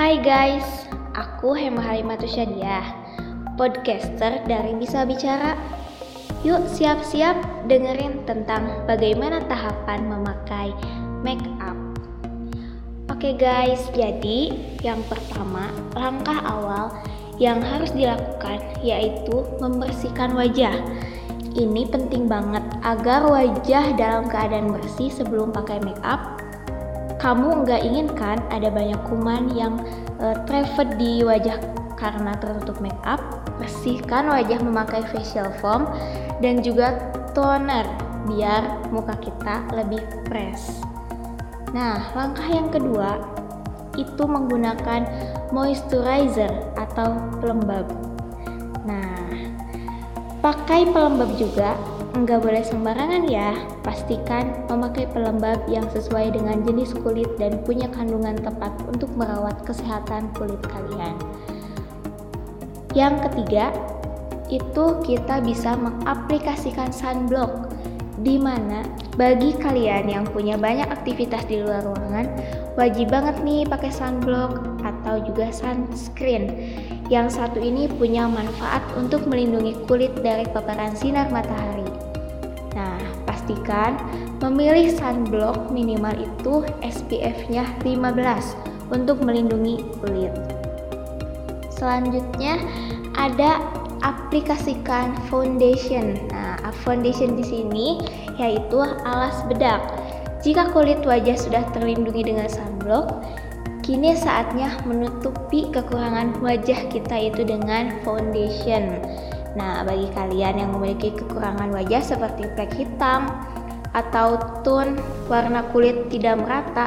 Hai guys, aku Hema Halimatu Syadiah, podcaster dari Bisa Bicara. Yuk siap-siap dengerin tentang bagaimana tahapan memakai make up. Oke guys, jadi yang pertama, langkah awal yang harus dilakukan yaitu membersihkan wajah. Ini penting banget agar wajah dalam keadaan bersih sebelum pakai make up kamu nggak inginkan ada banyak kuman yang uh, trapped di wajah karena tertutup make up, bersihkan wajah memakai facial foam dan juga toner biar muka kita lebih fresh. Nah, langkah yang kedua itu menggunakan moisturizer atau pelembab. Nah, pakai pelembab juga Enggak boleh sembarangan ya, pastikan memakai pelembab yang sesuai dengan jenis kulit dan punya kandungan tepat untuk merawat kesehatan kulit kalian. Yang ketiga, itu kita bisa mengaplikasikan sunblock di mana bagi kalian yang punya banyak aktivitas di luar ruangan wajib banget nih pakai sunblock atau juga sunscreen. Yang satu ini punya manfaat untuk melindungi kulit dari paparan sinar matahari pastikan memilih sunblock minimal itu SPF-nya 15 untuk melindungi kulit. Selanjutnya ada aplikasikan foundation. Nah, foundation di sini yaitu alas bedak. Jika kulit wajah sudah terlindungi dengan sunblock, kini saatnya menutupi kekurangan wajah kita itu dengan foundation. Nah, bagi kalian yang memiliki kekurangan wajah seperti flek hitam atau tone warna kulit tidak merata,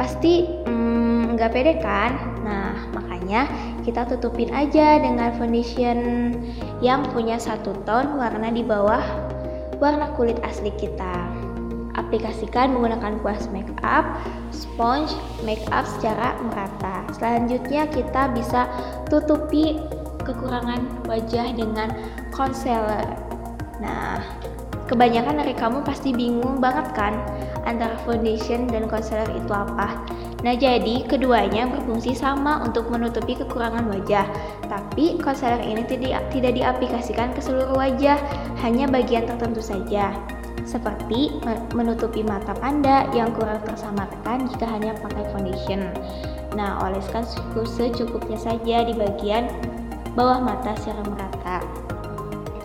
pasti hmm, nggak hmm, pede kan? Nah, makanya kita tutupin aja dengan foundation yang punya satu tone warna di bawah warna kulit asli kita. Aplikasikan menggunakan kuas make up, sponge make up secara merata. Selanjutnya kita bisa tutupi kekurangan wajah dengan concealer. Nah, kebanyakan dari kamu pasti bingung banget kan antara foundation dan concealer itu apa. Nah, jadi keduanya berfungsi sama untuk menutupi kekurangan wajah. Tapi concealer ini tidak tidak diaplikasikan ke seluruh wajah, hanya bagian tertentu saja. Seperti menutupi mata panda yang kurang tersamarkan jika hanya pakai foundation. Nah, oleskan secukupnya saja di bagian bawah mata secara merata.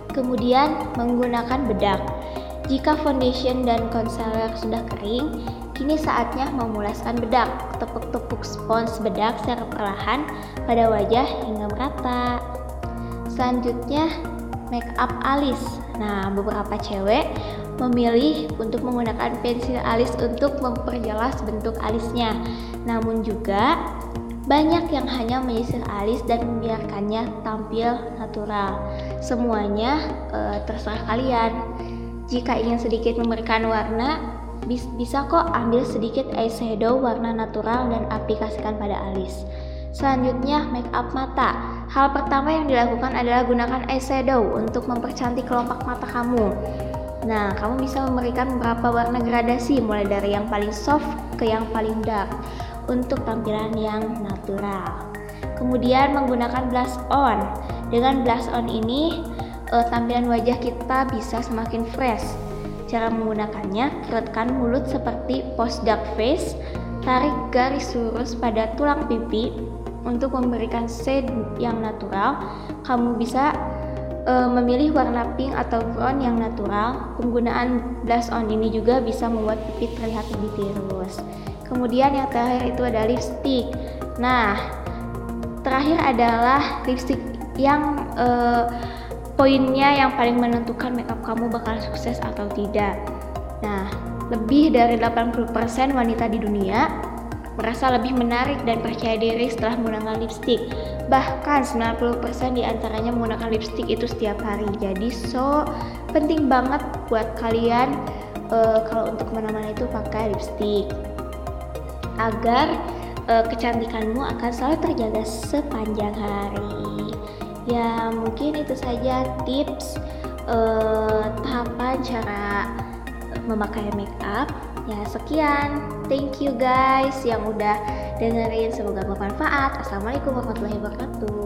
Kemudian menggunakan bedak. Jika foundation dan concealer sudah kering, kini saatnya memulaskan bedak. Tepuk-tepuk spons bedak secara perlahan pada wajah hingga merata. Selanjutnya, make up alis. Nah, beberapa cewek memilih untuk menggunakan pensil alis untuk memperjelas bentuk alisnya. Namun juga banyak yang hanya menyisir alis dan membiarkannya tampil natural. Semuanya e, terserah kalian. Jika ingin sedikit memberikan warna, bis bisa kok ambil sedikit eyeshadow warna natural dan aplikasikan pada alis. Selanjutnya, make up mata. Hal pertama yang dilakukan adalah gunakan eyeshadow untuk mempercantik kelopak mata kamu. Nah, kamu bisa memberikan beberapa warna gradasi mulai dari yang paling soft ke yang paling dark untuk tampilan yang natural. Kemudian menggunakan blush on. Dengan blush on ini uh, tampilan wajah kita bisa semakin fresh. Cara menggunakannya, keretkan mulut seperti post dark face, tarik garis lurus pada tulang pipi untuk memberikan shade yang natural. Kamu bisa uh, memilih warna pink atau brown yang natural. Penggunaan blush on ini juga bisa membuat pipi terlihat lebih tirus. Kemudian yang terakhir itu ada lipstick. Nah, terakhir adalah lipstick yang uh, poinnya yang paling menentukan makeup kamu bakal sukses atau tidak. Nah, lebih dari 80% wanita di dunia merasa lebih menarik dan percaya diri setelah menggunakan lipstick. Bahkan 90% di antaranya menggunakan lipstick itu setiap hari. Jadi so penting banget buat kalian uh, kalau untuk ke mana-mana itu pakai lipstick agar uh, kecantikanmu akan selalu terjaga sepanjang hari. Ya, mungkin itu saja tips uh, tahapan cara memakai make up. Ya, sekian. Thank you guys yang udah dengerin, semoga bermanfaat. Assalamualaikum warahmatullahi wabarakatuh.